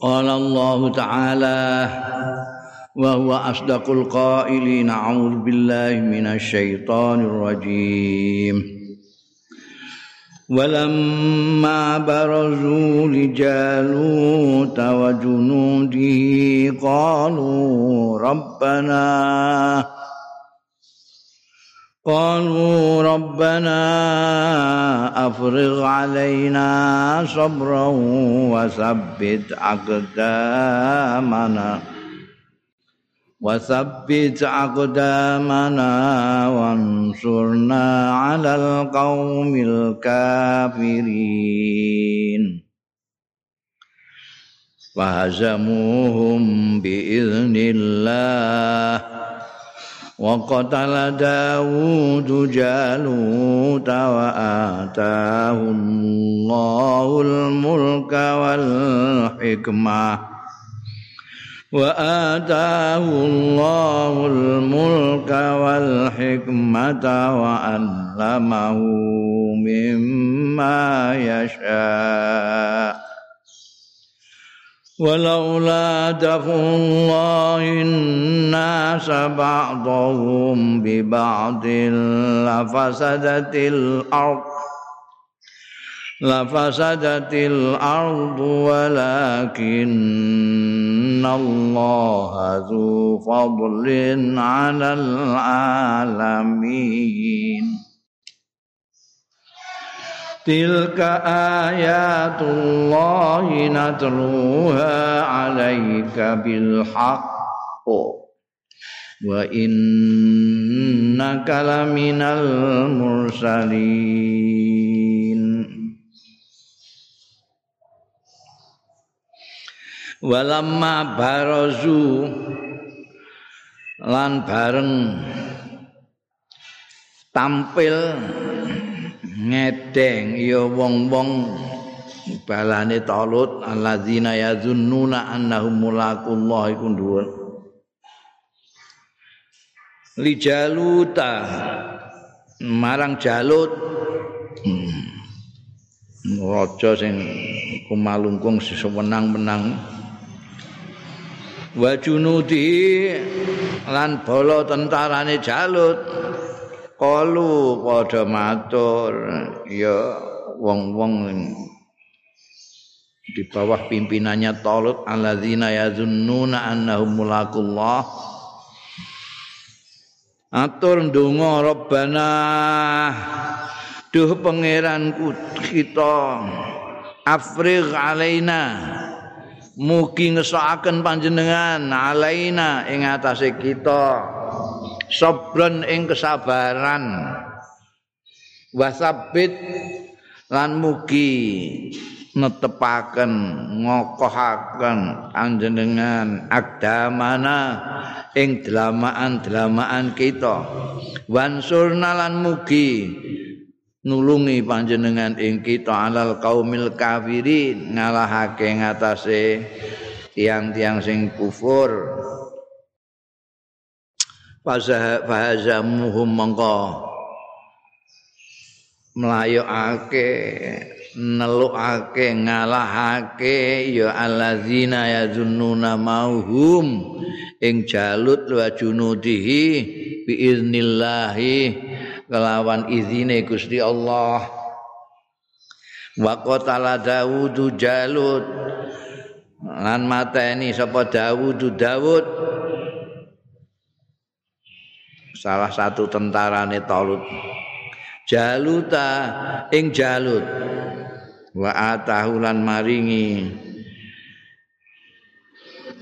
قال الله تعالى وهو أصدق القائلين أعوذ بالله من الشيطان الرجيم. ولما برزوا لجالوت وجنوده قالوا ربنا قالوا ربنا أفرغ علينا صبرا وثبت أقدامنا وثبت أقدامنا وانصرنا على القوم الكافرين. فهزموهم بإذن الله. وقتل داود جالوت وآتاه الله الملك والحكمة وآتاه الله الملك والحكمة وعلمه مما يشاء ولولا دفع الله الناس بعضهم ببعض لفسدت الأرض لفسدت الأرض ولكن الله ذو فضل على العالمين. Tilka ayatullahi natluha alaika bilhaqqo Wa inna kalaminal mursalin. Walamma barazu Lan bareng Tampil ngedeng ya wong-wong. Balane talut alladzina yazunnuna annahum mulaqullah iku dhuwur. Li jaluta marang jalut. Hmm. raja sing kumalungkung sewenang-wenang wa junudi lan bala tentarane jalut kalu padha matur ya wong-wong di bawah pimpinannya Talut alladzina yazunnuna annahum mulaqullah atur ndonga rabbana duh pangeranku kita afrigh alaina mugi ngesakaken panjenengan alaina ing atase kita sabran ing kesabaran. Wasabit lan mugi netepaken ngokohaken anjenengan agdamana ing delamaan-delamaan kita. Wansurna lan mugi nulungi panjenengan ing kita alal kaumil kafirin ngalahake ngatasé tiang-tiang sing kufur fahazamuhum mongko. Melayokake nelukake ngalahake ya allazina yazunnuna mauhum ing jalut wa junudihi biiznillahi kelawan izine Gusti Allah. Wa qatala Dawud Jalut lan mateni sapa Dawud Dawud salah satu tentarane Talut. Jaluta ing Jalut. Wa atahu lan maringi.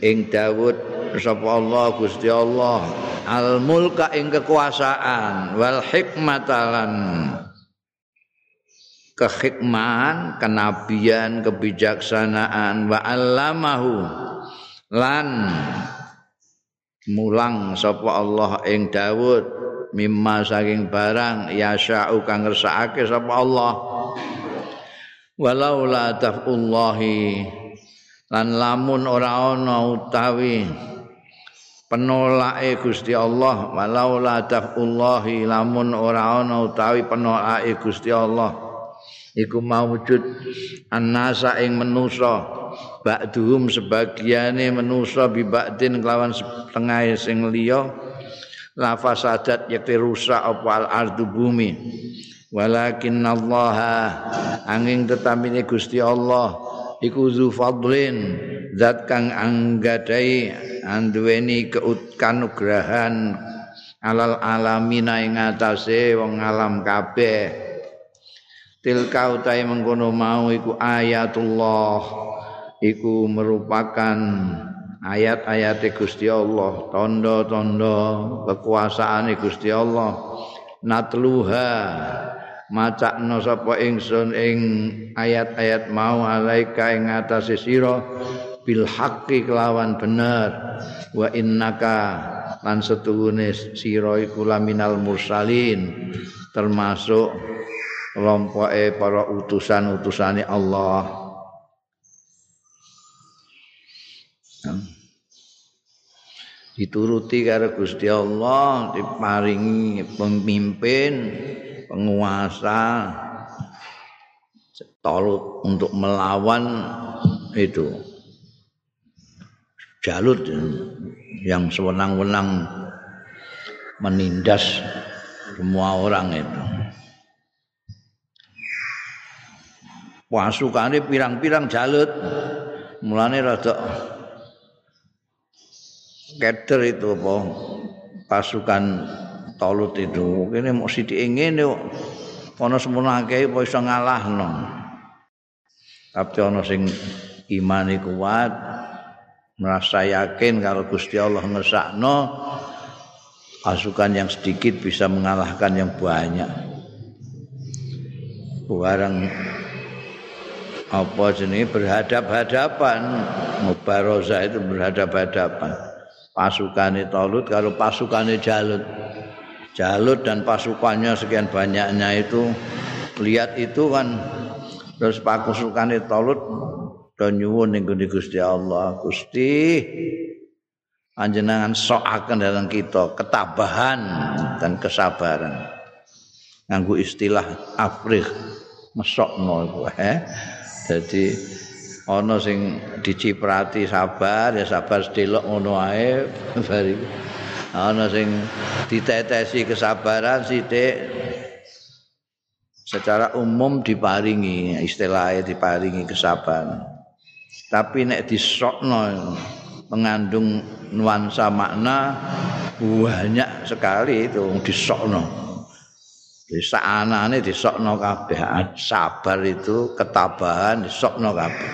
Ing Dawud sapa Allah Gusti Allah. Al mulka ing kekuasaan. Wal hikmatalan kehikmahan kenabian kebijaksanaan. Wa allamahu lan mulang sapa Allah ing Daud mimma saking barang yasya'u kang ngersakake sapa Allah. Walau la tafullahi lan lamun ora ana utawi penolake Gusti Allah walau la tafullahi lamun ora ana utawi penolake Gusti Allah iku maujud annasa ing manusa ba'duhum sebagiane manusa bi kelawan setengah sing liya. La fasadat yakti rusak apa al ardu bumi. Walakin Allah angin tetamine Gusti Allah iku zu fadlin zat kang anggadai anduweni keukanugrahan alal alamina ing atase wong alam kabeh tilka utai mengkono mau iku ayatullah. Iku merupakan ayat-ayat Gusti Allah tondo-tondo kekuasaan Gusti Allah. Natluha macakno sapa ingsun ing ayat-ayat mau alaika ing atase sira bil haqqi kelawan bener. Wa innaka lan setuhune sira iku laminal mursalin termasuk kelompoke para utusan-utusane Allah. Dituruti karo Gusti Allah, diparingi pemimpin, penguasa Talut untuk melawan itu Jalut yang sewenang-wenang menindas semua orang itu. Pasukane pirang-pirang jalut. Mulane rada keder itu apa pasukan tolut itu. Kene mau sithik ngene kok ana semono akeh apa iso ngalahno. Tapi ana sing iman kuat merasa yakin kalau Gusti Allah ngesakno pasukan yang sedikit bisa mengalahkan yang banyak. Barang apa jenis berhadap-hadapan? Mubaroza itu berhadap-hadapan. Pasukan Talut kalau pasukan Jalut. Jalut dan pasukannya sekian banyaknya itu lihat itu kan terus pasukan Talut dan nyuwun ning Gusti Allah. Gusti panjenengan soaken dalam kita ketabahan dan kesabaran. Nganggo istilah afrih mesokno iku eh Jadi ana sing diciprati sabar ya sabar sedelok ngono ae bari. Ana sing ditetesi kesabaran sithik secara umum diparingi istilahnya diparingi kesabaran. Tapi nek disokno mengandung nuansa makna banyak sekali itu disokno. Desa anane disokno kabeh sabar itu ketabahan disokno kabeh.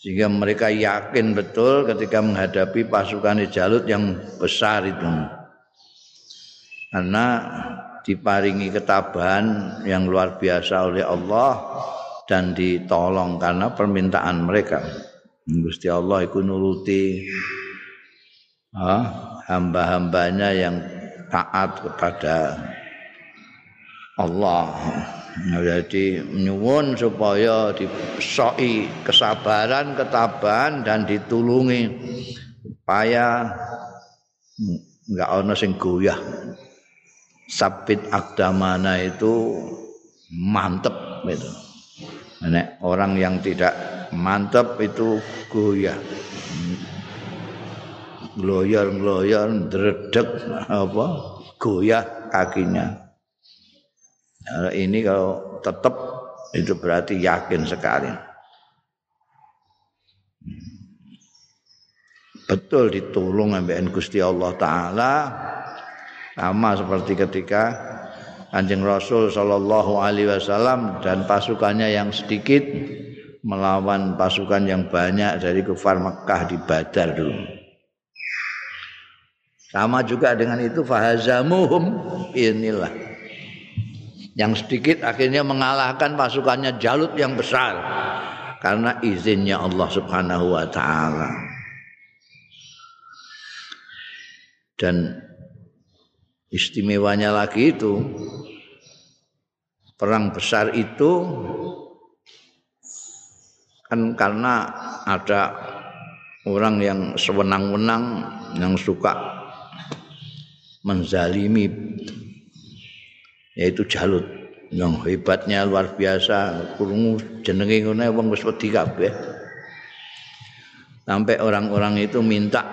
Sehingga mereka yakin betul ketika menghadapi pasukan Jalut yang besar itu. Karena diparingi ketabahan yang luar biasa oleh Allah dan ditolong karena permintaan mereka. Gusti Allah itu nuruti hamba-hambanya yang taat kepada Allah. Jadi nyuwun supaya disoki kesabaran, ketabahan dan ditulungi supaya enggak ana sing goyah. Sabit akdamana itu mantep gitu. Nek orang yang tidak mantep itu goyah. Gloyor-gloyor, dredeg apa? Goyah kakinya. Ini kalau tetap itu berarti yakin sekali. Betul ditolong ambekan Gusti Allah taala sama seperti ketika Kanjeng Rasul sallallahu alaihi wasallam dan pasukannya yang sedikit melawan pasukan yang banyak dari kufar Mekah di Badar dulu. Sama juga dengan itu fahazamuhum inilah yang sedikit akhirnya mengalahkan pasukannya Jalut yang besar karena izinnya Allah Subhanahu wa taala. Dan istimewanya lagi itu perang besar itu kan karena ada orang yang sewenang-wenang yang suka menzalimi yaitu Jalut. yang hebatnya luar biasa. Kurungu jenenge ngono wong wis wedi kabeh. Sampai orang-orang itu minta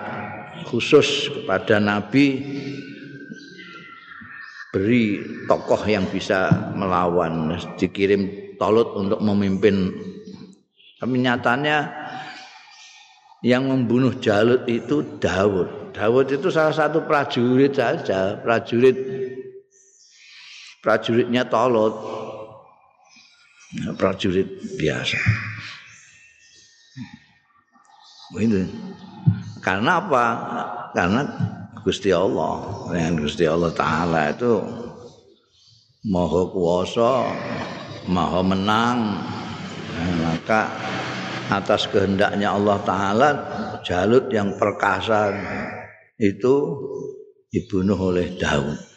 khusus kepada nabi beri tokoh yang bisa melawan dikirim Tolut untuk memimpin. Tapi nyatanya yang membunuh Jalut itu Dawud. Dawud itu salah satu prajurit saja prajurit prajuritnya Tolut prajurit biasa. Ini karena apa? Karena Gusti Allah. Dengan Gusti Allah Taala itu maha kuasa maha menang. Maka atas kehendaknya Allah Taala Jalut yang perkasa itu dibunuh oleh Daud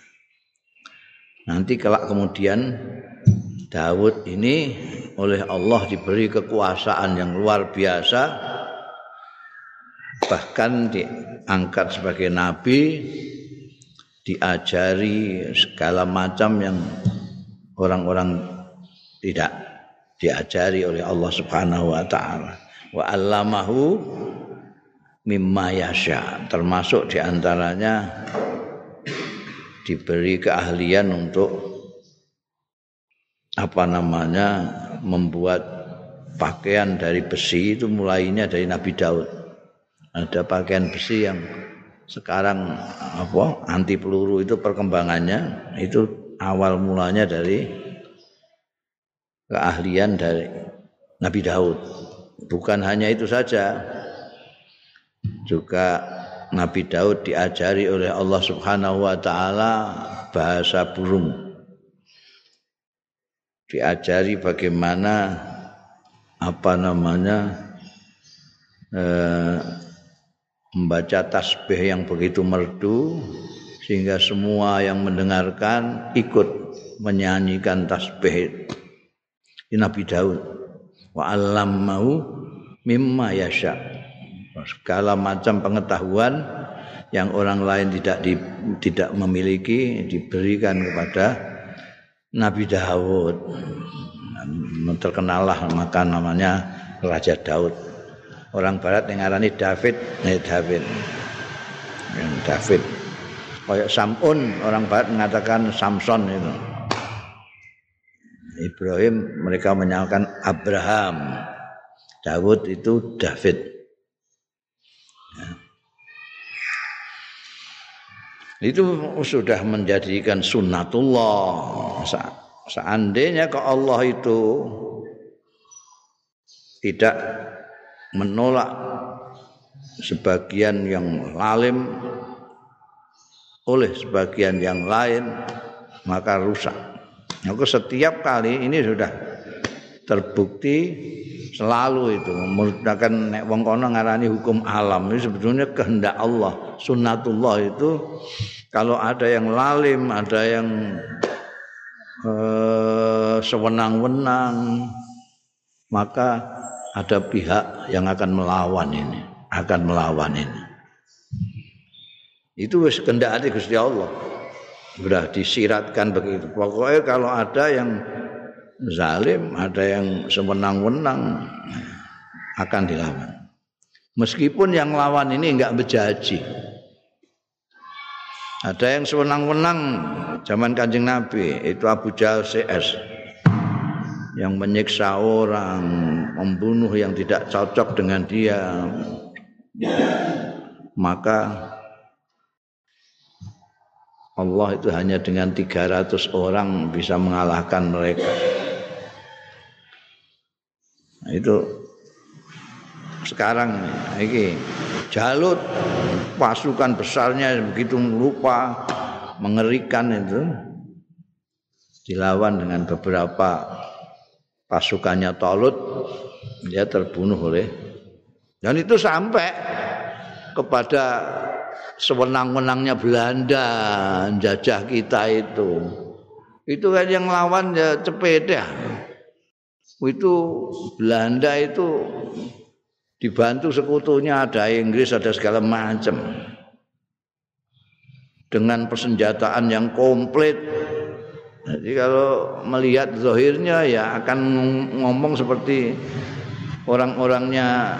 nanti kelak kemudian Daud ini oleh Allah diberi kekuasaan yang luar biasa bahkan diangkat sebagai nabi diajari segala macam yang orang-orang tidak diajari oleh Allah Subhanahu wa taala. Wa allamahu mimma yasha termasuk di antaranya diberi keahlian untuk apa namanya membuat pakaian dari besi itu mulainya dari Nabi Daud ada pakaian besi yang sekarang apa anti peluru itu perkembangannya itu awal mulanya dari keahlian dari Nabi Daud. Bukan hanya itu saja, juga Nabi Daud diajari oleh Allah Subhanahu wa taala bahasa burung. Diajari bagaimana apa namanya eh, membaca tasbih yang begitu merdu sehingga semua yang mendengarkan ikut menyanyikan tasbih. Nabi Daud. Wa mau mimma yasha segala macam pengetahuan yang orang lain tidak di, tidak memiliki diberikan kepada Nabi Daud. Terkenallah maka namanya Raja Daud. Orang barat yang ngarani David nih David. Yang David. Kayak Samun orang barat mengatakan Samson itu. Ibrahim mereka menyamakan Abraham. Daud itu David itu sudah menjadikan sunnatullah seandainya ke Allah itu tidak menolak sebagian yang lalim oleh sebagian yang lain maka rusak. Maka setiap kali ini sudah terbukti selalu itu menggunakan nek wong kono ngarani hukum alam ini sebetulnya kehendak Allah sunnatullah itu kalau ada yang lalim ada yang eh, sewenang-wenang maka ada pihak yang akan melawan ini, akan melawan ini. Itu wis kendakane Gusti Allah. Sudah disiratkan begitu. Pokoknya kalau ada yang zalim, ada yang sewenang-wenang akan dilawan. Meskipun yang lawan ini enggak berjanji. Ada yang sewenang-wenang zaman Kanjeng Nabi, itu Abu Jahal CS yang menyiksa orang, membunuh yang tidak cocok dengan dia, maka Allah itu hanya dengan 300 orang bisa mengalahkan mereka. Nah, itu sekarang ini Jalut pasukan besarnya begitu lupa mengerikan itu dilawan dengan beberapa pasukannya Tolut dia terbunuh oleh dan itu sampai kepada sewenang-wenangnya Belanda jajah kita itu. Itu kan yang lawan ya cepeda itu Belanda itu dibantu sekutunya ada Inggris ada segala macam dengan persenjataan yang komplit Jadi kalau melihat zahirnya ya akan ngomong seperti orang-orangnya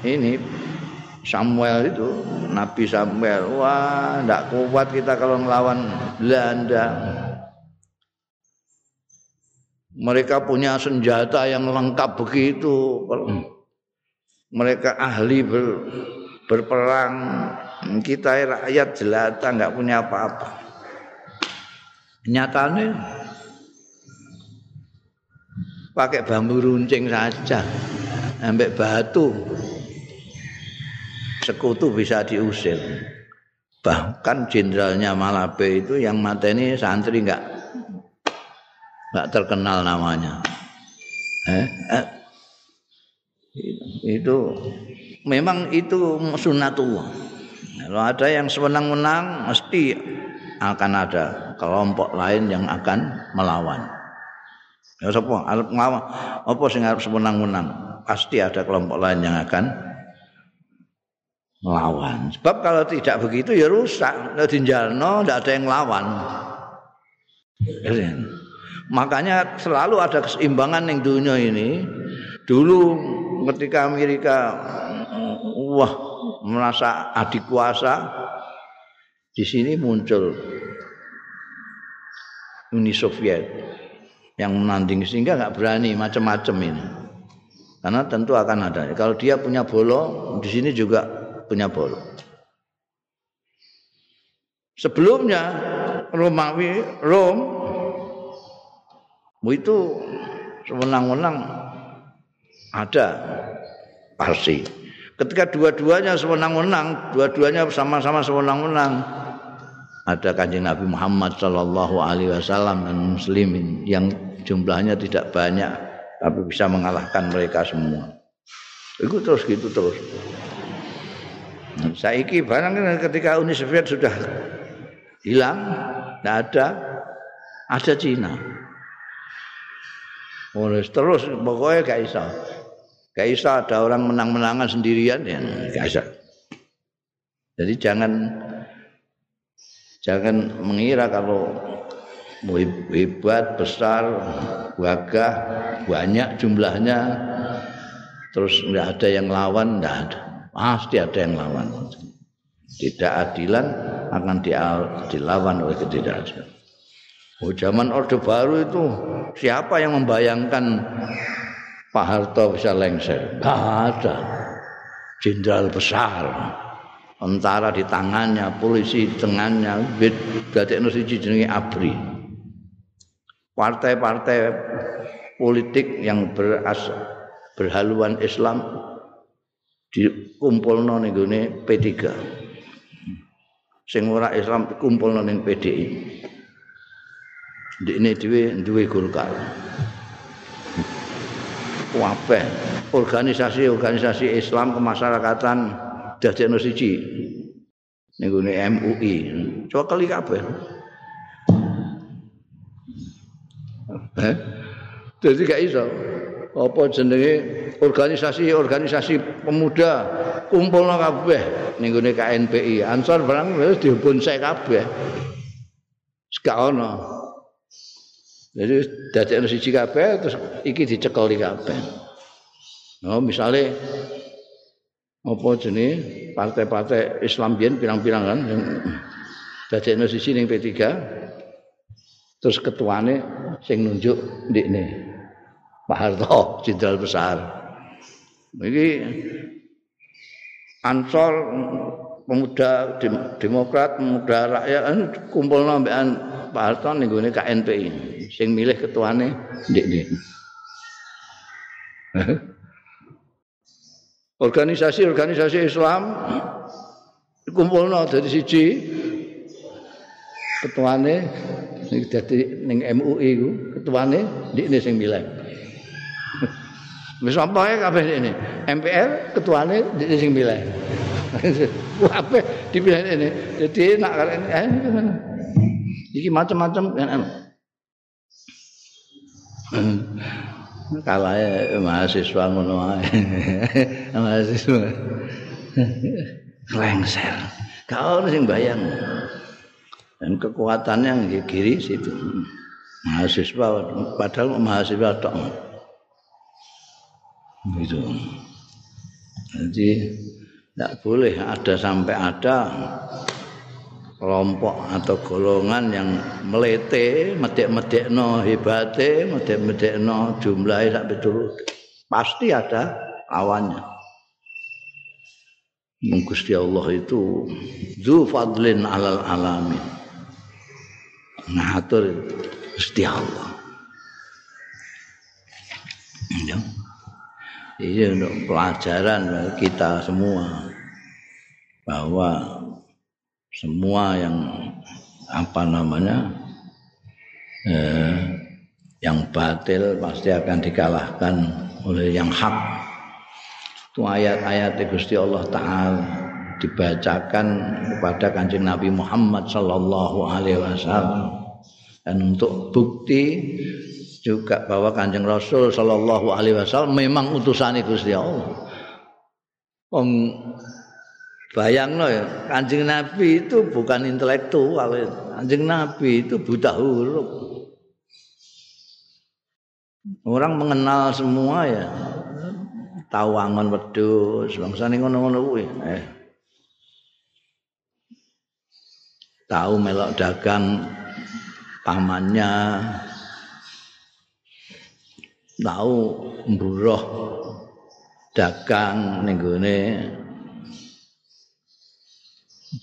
ini Samuel itu, Nabi Samuel. Wah, tidak kuat kita kalau melawan Belanda. Mereka punya senjata yang lengkap begitu. Mereka ahli ber, berperang. Kita rakyat jelata nggak punya apa-apa. Nyatanya pakai bambu runcing saja, ambek batu sekutu bisa diusir. Bahkan jenderalnya Malabe itu yang mateni santri enggak enggak terkenal namanya. Eh, eh, itu memang itu sunatullah. Kalau ada yang sewenang-wenang mesti akan ada kelompok lain yang akan melawan. Ya sapa arep nglawan apa sing arep sewenang-wenang? Pasti ada kelompok lain yang akan melawan. Sebab kalau tidak begitu ya rusak. Kalau dinjalno tidak ada yang lawan. Makanya selalu ada keseimbangan yang dunia ini. Dulu ketika Amerika wah merasa adik kuasa di sini muncul Uni Soviet yang menanding sehingga nggak berani macam-macam ini karena tentu akan ada kalau dia punya bolo di sini juga punya bolo. Sebelumnya Romawi Rom itu sewenang-wenang ada Parsi. Ketika dua-duanya sewenang-wenang, dua-duanya sama-sama sewenang-wenang, ada kanjeng Nabi Muhammad Shallallahu Alaihi Wasallam dan Muslimin yang jumlahnya tidak banyak, tapi bisa mengalahkan mereka semua. Itu terus gitu terus. Saiki barang ketika Uni Soviet sudah hilang, tidak ada, ada Cina. Oleh terus pokoknya gak bisa. Gak bisa ada orang menang-menangan sendirian ya, gak bisa. Jadi jangan jangan mengira kalau hebat, besar, gagah, banyak jumlahnya, terus nggak ada yang lawan, nggak ada pasti ada yang lawan. Tidak adilan akan dilawan oleh ketidakadilan. Oh, zaman Orde Baru itu siapa yang membayangkan Pak Harto bisa lengser? Tidak ada. Jenderal besar. Tentara di tangannya, polisi di tengahnya, berarti Indonesia jenenge ABRI. Partai-partai politik yang beras, berhaluan Islam dikumpulno ning gone P3. Sing ora Islam dikumpulno ning PDI. Ndekne dhewe duwe Golkar. Kabeh organisasi-organisasi Islam kemasyarakatan dadekno siji ning gone MUI. Coba kali kabeh. Eh? Jadi gak iso. apa jenenge organisasi-organisasi pemuda kumpulno kabeh ning KNPI. Ansor barang wis dihubun saya kabeh. Seka ono. Jadi dadi ono siji kabeh terus iki dicekeli kabeh. No, misalnya apa jenenge partai-partai Islam biyen pirang-pirang kan yang dadi ono siji ning P3 terus ketuane sing nunjuk ndikne Pak Harto jenderal besar. Ini Ansor pemuda Demokrat, pemuda rakyat kumpul nambahan Pak Harto ning KNPI. Sing milih ketuane ndik-ndik. Organisasi-organisasi Islam kumpulno dari siji ketuane dadi ning MUI ku ketuane ndikne sing milih. Wis apa ya kabeh ini? MPR ketuane di sing pilih. Kabeh dipilih ini. Jadi nak eh iki macam-macam kan. Kalah mahasiswa ngono ae. mahasiswa. Lengser. Kau sing bayang. Dan kekuatannya yang kiri situ. mahasiswa padahal mahasiswa tok gitu jadi tidak boleh ada sampai ada kelompok atau golongan yang melete, medek-medek no hebate, medek-medek no jumlahnya sampai turun. Pasti ada lawannya. Gusti Allah itu zu fadlin alal alamin. Ngatur Gusti Allah. Ya. Ini untuk pelajaran kita semua bahwa semua yang apa namanya eh, yang batil pasti akan dikalahkan oleh yang hak itu ayat-ayat Gusti Allah Taala dibacakan kepada kanjeng Nabi Muhammad Sallallahu Alaihi Wasallam dan untuk bukti juga bahwa kanjeng Rasul Sallallahu Alaihi Wasallam memang utusan Gusti Allah. No ya, kanjeng Nabi itu bukan intelektual, kanjeng Nabi itu buta huruf. Orang mengenal semua ya, tahu angon bangsa ini ngono-ngono kuwi. Eh. Tahu melok dagang pamannya, tahu mburoh dagang ning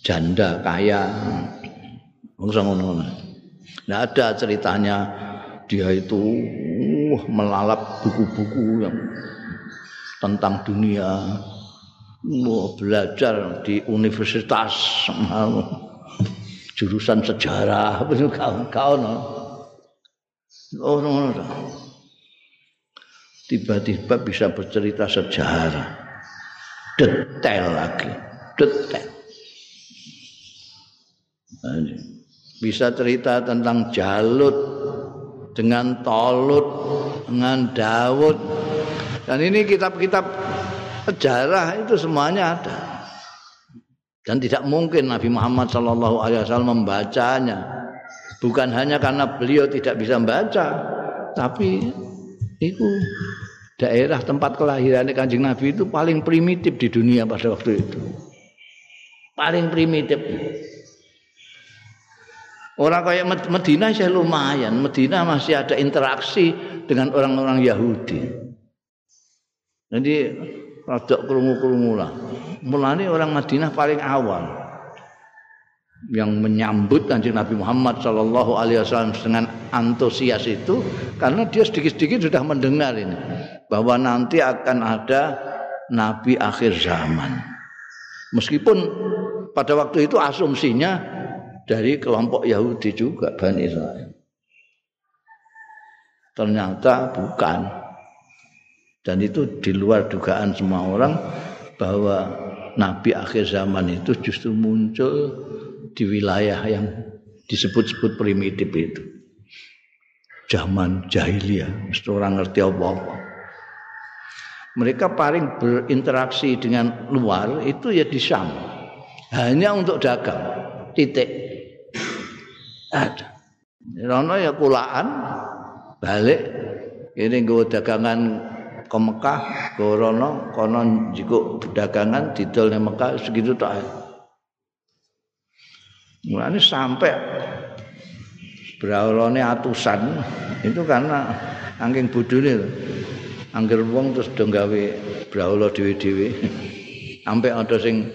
janda kaya. Bangsa ngono. Nah ada ceritanya dia itu uh, melalap buku-buku yang tentang dunia. Mau belajar di universitas jurusan sejarah itu kawan-kawan oh no, no. tiba-tiba bisa bercerita sejarah. Detail lagi detail bisa cerita tentang Jalut dengan Tolut dengan Daud dan ini kitab-kitab sejarah itu semuanya ada. Dan tidak mungkin Nabi Muhammad Shallallahu Alaihi Wasallam membacanya. Bukan hanya karena beliau tidak bisa membaca tapi itu daerah tempat kelahiran kanjeng Nabi itu paling primitif di dunia pada waktu itu. Paling primitif Orang kayak Medina saya lumayan. Medina masih ada interaksi dengan orang-orang Yahudi. Jadi rada krungu-krungu lah. Mulane orang Madinah paling awal yang menyambut kanjeng Nabi Muhammad Shallallahu Alaihi Wasallam dengan antusias itu karena dia sedikit-sedikit sudah mendengar ini bahwa nanti akan ada Nabi akhir zaman. Meskipun pada waktu itu asumsinya dari kelompok Yahudi juga Bani Israel. Ternyata bukan. Dan itu di luar dugaan semua orang bahwa Nabi akhir zaman itu justru muncul di wilayah yang disebut-sebut primitif itu. Zaman jahiliyah, orang ngerti apa-apa. Mereka paling berinteraksi dengan luar itu ya di Syam. Hanya untuk dagang. Titik ada. Rono ya kulaan balik ini gue dagangan ke Mekah ke Rono kono jiko dagangan didol di Mekah segitu tak Mulane sampai berawalane atusan itu karena angking bodone angger wong terus do gawe brawala dhewe-dhewe. Sampai ada sing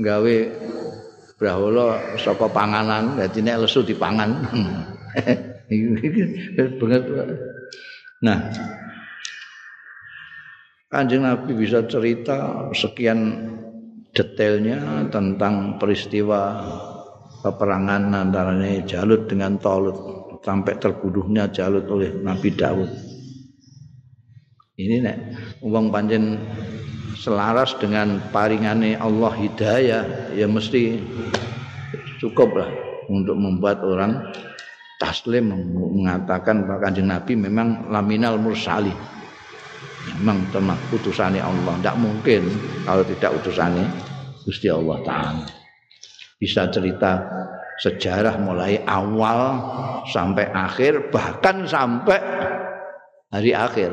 gawe brahula saka panganan dadi nek lesu dipangan banget nah Kanjeng Nabi bisa cerita sekian detailnya tentang peristiwa peperangan antara Jalut dengan Tolut sampai terbunuhnya Jalut oleh Nabi Daud. Ini nek uang panjen selaras dengan paringane Allah hidayah ya mesti cukup lah untuk membuat orang taslim mengatakan bahwa kanjeng Nabi memang laminal mursali. Memang termak utusannya Allah. Tidak mungkin kalau tidak utusannya Gusti Allah Ta'ala. Bisa cerita sejarah mulai awal sampai akhir bahkan sampai hari akhir.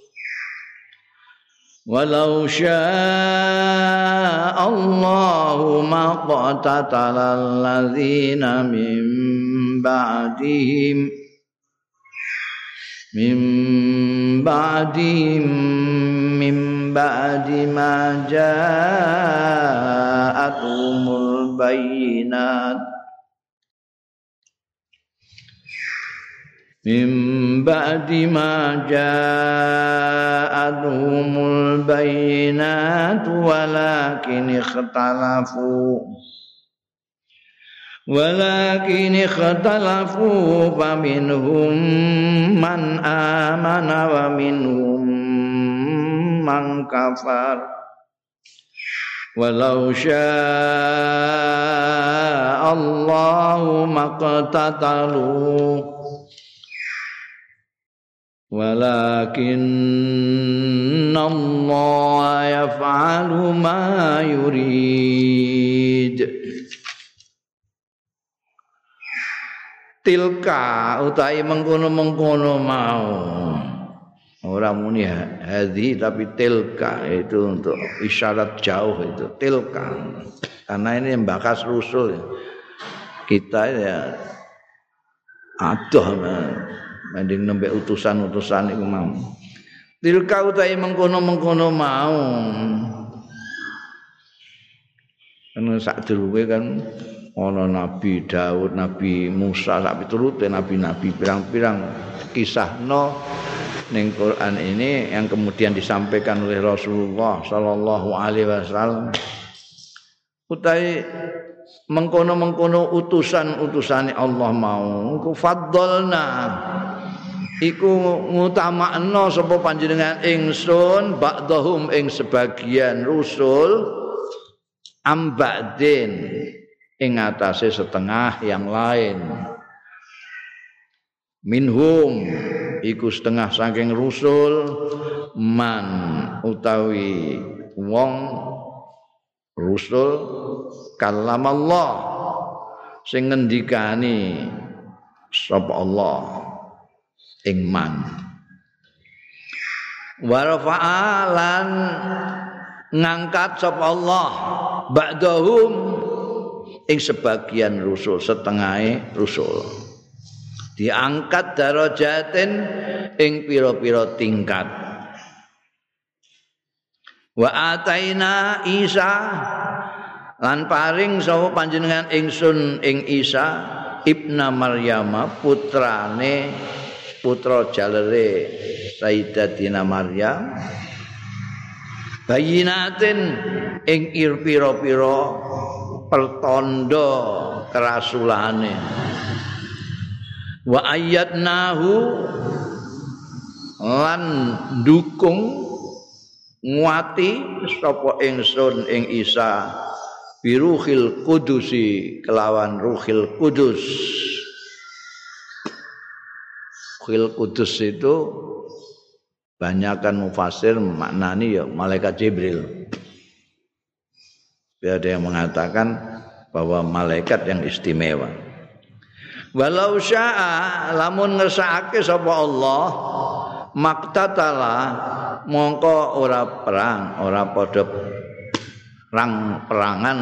Walau Allah ma qatatal ladzina mim ba'dihim mim ba'dihim mim ba'di ma ja'atul bayyinat من بعد ما جاءتهم البينات ولكن اختلفوا. ولكن اختلفوا فمنهم من آمن ومنهم من كفر. ولو شاء الله ما اقتتلوا. ولكن الله يفعل ما يريد tilka utai mengkono-mengkono mau orang muni hadhi tapi tilka itu untuk isyarat jauh itu tilka karena ini yang bakas rusul kita ya aduh mending nembe utusan-utusan iku mau. Tilka utahe mengkono-mengkono mau. Kan sak durunge kan ana Nabi Daud, Nabi Musa, sak piturute nabi-nabi pirang-pirang kisahno ning Quran ini yang kemudian disampaikan oleh Rasulullah sallallahu alaihi wasallam. Utai mengkono-mengkono utusan-utusane Allah mau. Ku iku ngutamakno sapa panjenengan ingsun ba'dahum ing sebagian rusul ambadin ing atase setengah yang lain. Minhum iku setengah saking rusul man utawi wong rusul Allah sing ngendikani sapa Allah ing man. Warfa'alan ngangkat sapa Allah ba'dahum ing sebagian rusul setengahe rusul. Diangkat darajatin ing pira-pira tingkat. Wa ataina Isa lan paring sapa panjenengan ingsun ing Isa ibna Maryama putrane putra jalere Sayyidatina Maryam. Bayinatin ing ir pira-pira pertanda kerasulane wa ayyadnahu lan dukung nguati sapa ingsun ing Isa biruhil kudusi kelawan ruhil kudus Ruhil Kudus itu banyakkan mufasir maknani ya malaikat Jibril. Ada yang mengatakan bahwa malaikat yang istimewa. Walau syaa lamun ngersakake sapa Allah maktatala mongko ora perang, ora padha perang perangan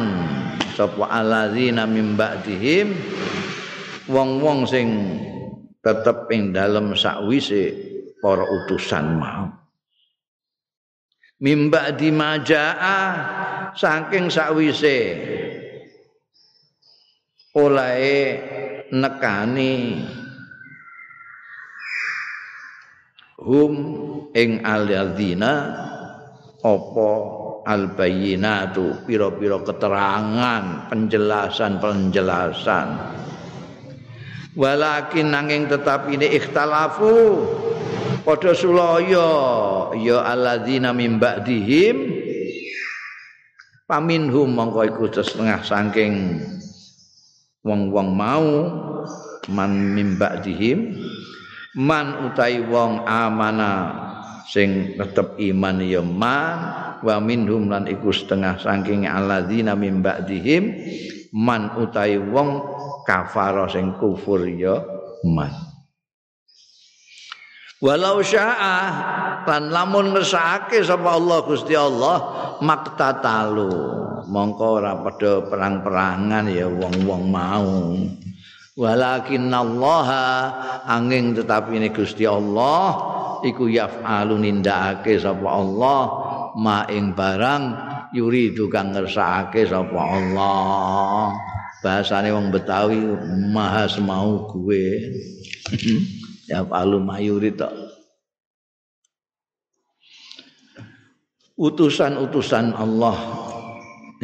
sapa alladzina mim ba'dihim wong-wong sing tetep ing dalem sakwise para utusan mau. Mimba di majaa saking sakwise olahe nekani hum ing alladzina apa albayinatu pira-pira keterangan penjelasan-penjelasan walakin nanging tetap ini ikhtalafu. Padha sulaya ya alladzina mim ba'dihim. Paminhum mongko iku setengah saking wong-wong mau man mim ba'dihim. Man utai wong amana sing tetep iman ya man. Wa minhum lan iku setengah saking alladzina mim ba'dihim. Man utai wong kafara sing kufur ya man. Walau syaa lan lamun ngersake sapa Allah Gusti Allah maktatalu mongko ora padha perang-perangan ya wong-wong mau. Walakin Allah angin tetapi ini Gusti Allah iku yaf'alu nindakake sapa Allah ma ing barang yuri kang ngersakake sapa Allah bahasane wong Betawi maha semau gue. Yaf'alu mayuri tok. Utusan-utusan Allah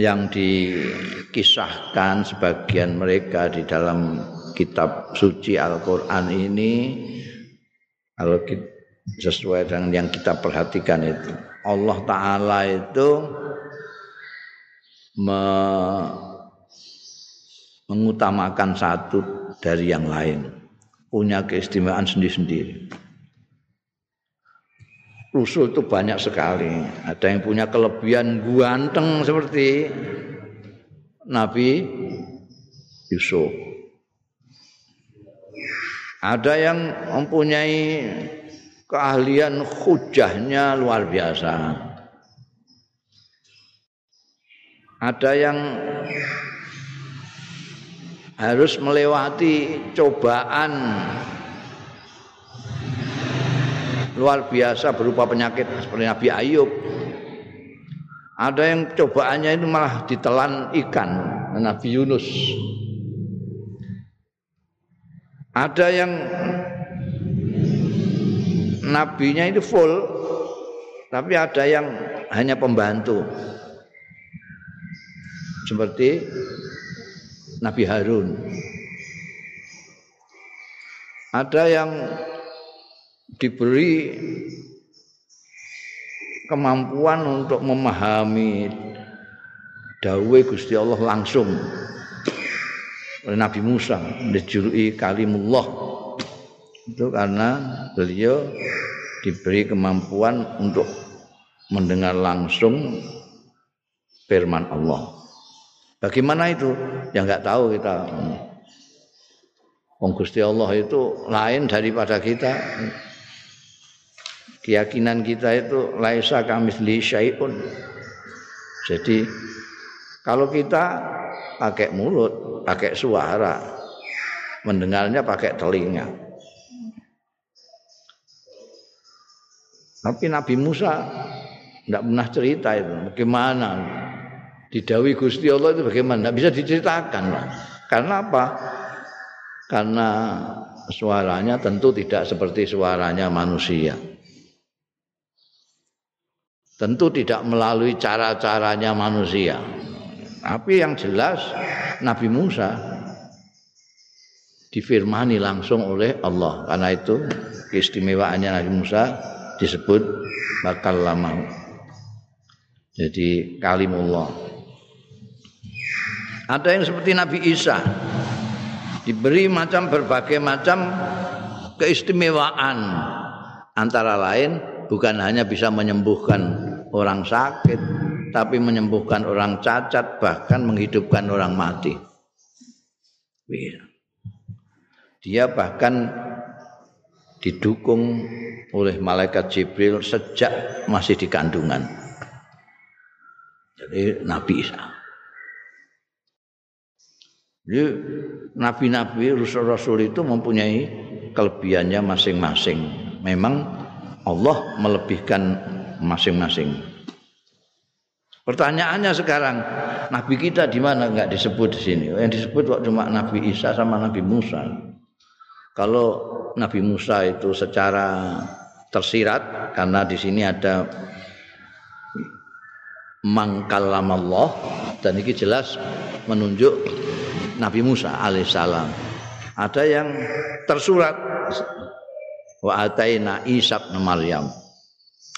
yang dikisahkan sebagian mereka di dalam kitab suci Al-Quran ini kalau kita, sesuai dengan yang kita perhatikan itu Allah Ta'ala itu mengutamakan satu dari yang lain. Punya keistimewaan sendiri-sendiri. Rasul itu banyak sekali. Ada yang punya kelebihan ganteng seperti Nabi Yusuf. Ada yang mempunyai keahlian hujahnya luar biasa. Ada yang harus melewati cobaan luar biasa berupa penyakit seperti Nabi Ayub. Ada yang cobaannya itu malah ditelan ikan Nabi Yunus. Ada yang nabinya itu full, tapi ada yang hanya pembantu. Seperti Nabi Harun. Ada yang diberi kemampuan untuk memahami dawe Gusti Allah langsung oleh Nabi Musa dijuluki kalimullah itu karena beliau diberi kemampuan untuk mendengar langsung firman Allah. Bagaimana itu? Ya nggak tahu kita. Wong Gusti Allah itu lain daripada kita. Keyakinan kita itu laisa kamisli syai'un. Jadi kalau kita pakai mulut, pakai suara, mendengarnya pakai telinga. Tapi Nabi Musa tidak pernah cerita itu, bagaimana didawi Gusti Allah itu bagaimana, tidak bisa diceritakan. Karena apa? Karena suaranya tentu tidak seperti suaranya manusia. Tentu tidak melalui cara-caranya manusia. Tapi yang jelas Nabi Musa difirmani langsung oleh Allah. Karena itu keistimewaannya Nabi Musa disebut bakal lama. Jadi kalimullah. Ada yang seperti Nabi Isa diberi macam berbagai macam keistimewaan antara lain bukan hanya bisa menyembuhkan orang sakit tapi menyembuhkan orang cacat bahkan menghidupkan orang mati. Iya. Dia bahkan didukung oleh malaikat Jibril sejak masih di kandungan. Jadi Nabi Isa. Jadi nabi-nabi rasul-rasul itu mempunyai kelebihannya masing-masing. Memang Allah melebihkan masing-masing. Pertanyaannya sekarang, Nabi kita di mana nggak disebut di sini? Yang disebut kok cuma Nabi Isa sama Nabi Musa. Kalau Nabi Musa itu secara tersirat karena di sini ada mangkalam Allah dan ini jelas menunjuk Nabi Musa alaihissalam. Ada yang tersurat wa ataina Isa Maryam.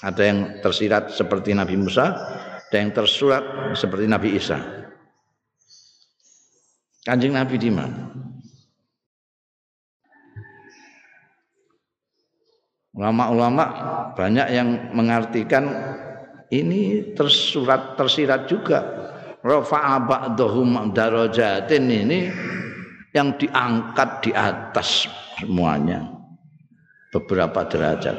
Ada yang tersirat seperti Nabi Musa, ada yang tersurat seperti Nabi Isa. Kanjeng Nabi di mana? Ulama-ulama banyak yang mengartikan ini tersurat tersirat juga. Rafa'a ba'dhum darajatin ini yang diangkat di atas semuanya beberapa derajat.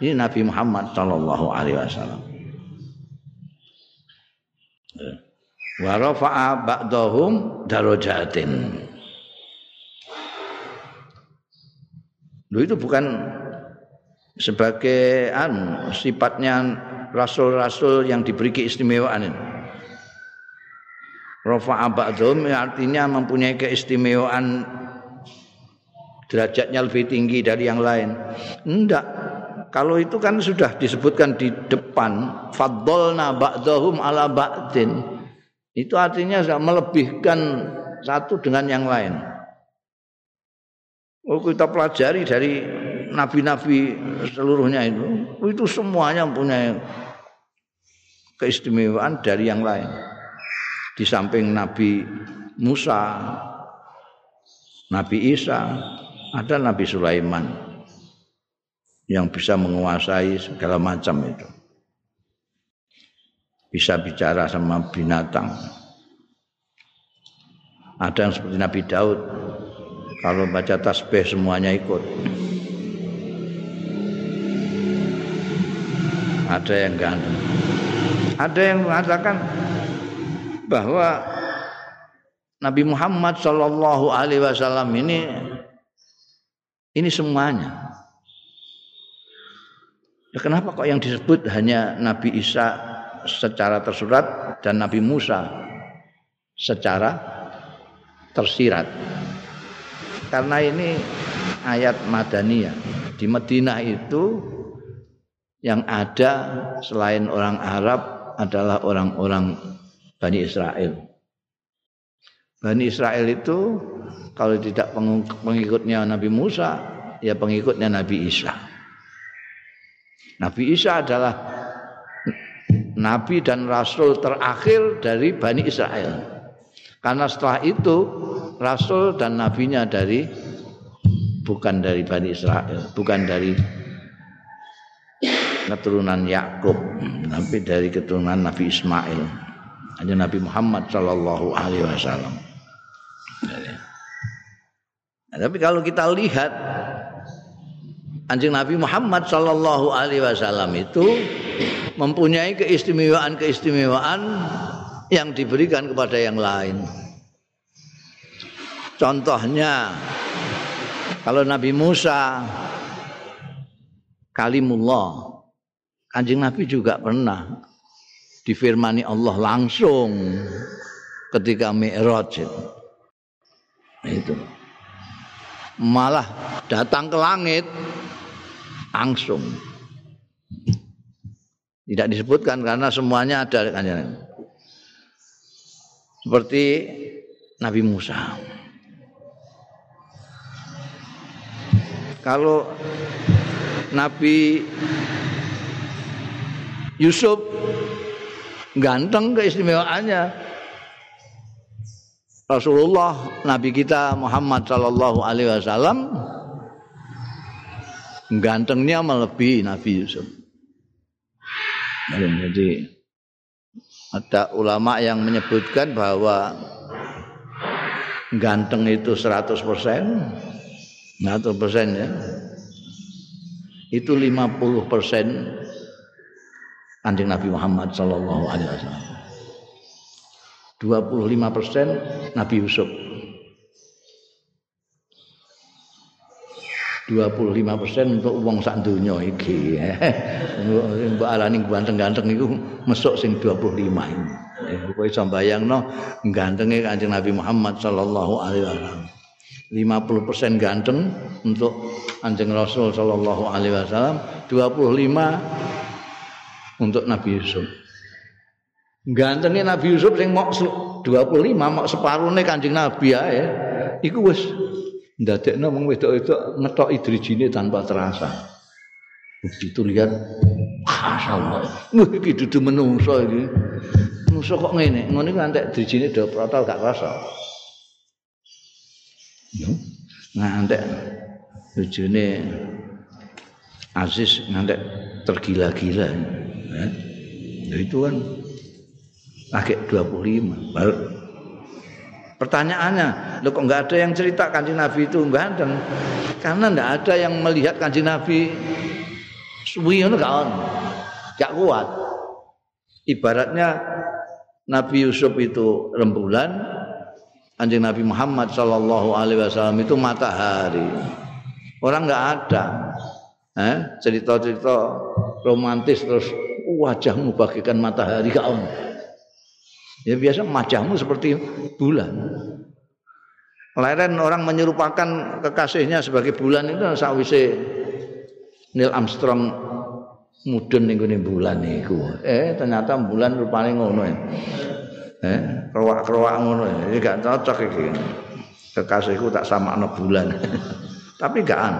Ini Nabi Muhammad sallallahu alaihi wasallam. wa rafa'a ba'dahum darajatin. Lu itu bukan sebagai anu sifatnya rasul-rasul yang diberi keistimewaan ini. Rafa'a ba'dahum artinya mempunyai keistimewaan derajatnya lebih tinggi dari yang lain. Enggak. Kalau itu kan sudah disebutkan di depan faddalna ba'dahum ala ba'din itu artinya melebihkan satu dengan yang lain. Oh, kita pelajari dari nabi-nabi seluruhnya itu, itu semuanya punya keistimewaan dari yang lain. Di samping Nabi Musa, Nabi Isa, ada Nabi Sulaiman yang bisa menguasai segala macam itu bisa bicara sama binatang. Ada yang seperti Nabi Daud, kalau baca tasbih semuanya ikut. Ada yang ganteng. Ada yang mengatakan bahwa Nabi Muhammad Shallallahu Alaihi Wasallam ini ini semuanya. Ya, kenapa kok yang disebut hanya Nabi Isa secara tersurat dan Nabi Musa secara tersirat. Karena ini ayat Madaniyah. Di Madinah itu yang ada selain orang Arab adalah orang-orang Bani Israel. Bani Israel itu kalau tidak pengikutnya Nabi Musa, ya pengikutnya Nabi Isa. Nabi Isa adalah nabi dan rasul terakhir dari Bani Israel. Karena setelah itu rasul dan nabinya dari bukan dari Bani Israel, bukan dari keturunan Yakub, tapi dari keturunan Nabi Ismail. Hanya Nabi Muhammad Shallallahu Alaihi Wasallam. Nah, tapi kalau kita lihat anjing Nabi Muhammad Shallallahu Alaihi Wasallam itu mempunyai keistimewaan-keistimewaan yang diberikan kepada yang lain. Contohnya kalau Nabi Musa kalimullah Kanjeng Nabi juga pernah difirmani Allah langsung ketika Mi'raj itu. itu. Malah datang ke langit langsung. Tidak disebutkan karena semuanya ada Seperti Nabi Musa. Kalau Nabi Yusuf ganteng keistimewaannya Rasulullah Nabi kita Muhammad Sallallahu Alaihi Wasallam gantengnya melebihi Nabi Yusuf. Jadi ada ulama yang menyebutkan bahwa ganteng itu 100 persen, 100 persen ya, itu 50 persen kanjeng Nabi Muhammad Sallallahu Alaihi Wasallam. 25 persen Nabi Yusuf. 25% untuk wong sak donya iki. Mbok alani ganteng-ganteng iku mesuk sing 25 ini. Kowe iso bayangno gantenge Kanjeng Nabi Muhammad sallallahu alaihi wasallam. 50% ganteng untuk Kanjeng Rasul sallallahu alaihi wasallam, 25 untuk Nabi Yusuf. Gantengnya Nabi Yusuf sing mok 25 mok separone Kanjeng Nabi ae. Iku wis ndadekno wong wedok-wedok ngetoki drijine tanpa terasa. Begitu lihat masyaallah. Wah iki dudu menungso iki. Menungso kok ngene, ngono iki antek drijine do protol gak rasa. Ngantek drijine Aziz ngantek tergila-gila. Ya. Itu kan lagi 25 baru Pertanyaannya, lo kok nggak ada yang cerita kanjeng Nabi itu ganteng? Karena nggak ada yang melihat kanjeng Nabi suwi itu gak on, kuat. Ibaratnya Nabi Yusuf itu rembulan, kanjeng Nabi Muhammad Shallallahu Alaihi Wasallam itu matahari. Orang nggak ada, eh, cerita-cerita romantis terus wajahmu bagikan matahari on. Ya biasa wajahmu seperti bulan. Leren orang menyerupakan kekasihnya sebagai bulan itu sawise Neil Armstrong mudun ning bulan niku. Eh ternyata bulan rupane ngono ya. Eh, kerowak-kerowak ngono ya. Ini gak cocok iki. Kekasihku tak sama bulan. Tapi gak an